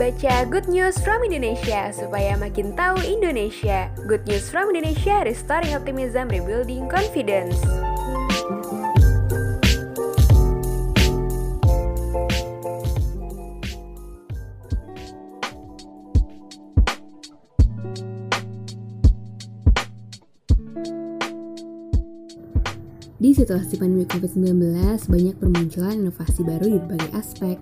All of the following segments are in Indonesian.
Baca Good News from Indonesia supaya makin tahu Indonesia. Good News from Indonesia, restoring optimism, rebuilding confidence. Di situasi pandemi COVID-19, banyak bermunculan inovasi baru di berbagai aspek,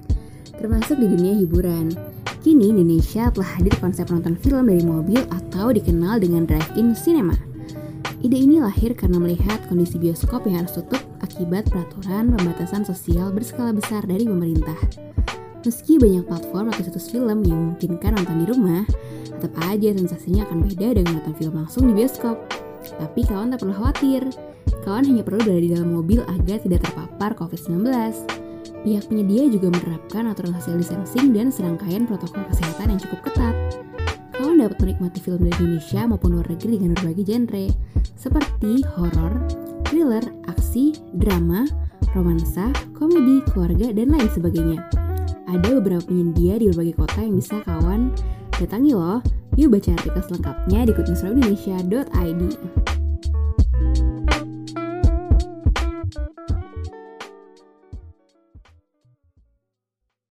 termasuk di dunia hiburan. Kini Indonesia telah hadir konsep nonton film dari mobil atau dikenal dengan drive-in cinema. Ide ini lahir karena melihat kondisi bioskop yang harus tutup akibat peraturan pembatasan sosial berskala besar dari pemerintah. Meski banyak platform atau situs film yang memungkinkan nonton di rumah, tetap aja sensasinya akan beda dengan nonton film langsung di bioskop. Tapi kawan tak perlu khawatir, kawan hanya perlu berada di dalam mobil agar tidak terpapar COVID-19. Pihak penyedia juga menerapkan aturan social distancing dan serangkaian protokol kesehatan yang cukup ketat. Kawan dapat menikmati film dari Indonesia maupun luar negeri dengan berbagai genre, seperti horor, thriller, aksi, drama, romansa, komedi, keluarga, dan lain sebagainya. Ada beberapa penyedia di berbagai kota yang bisa kawan datangi loh. Yuk baca artikel selengkapnya di goodnewsfromindonesia.id.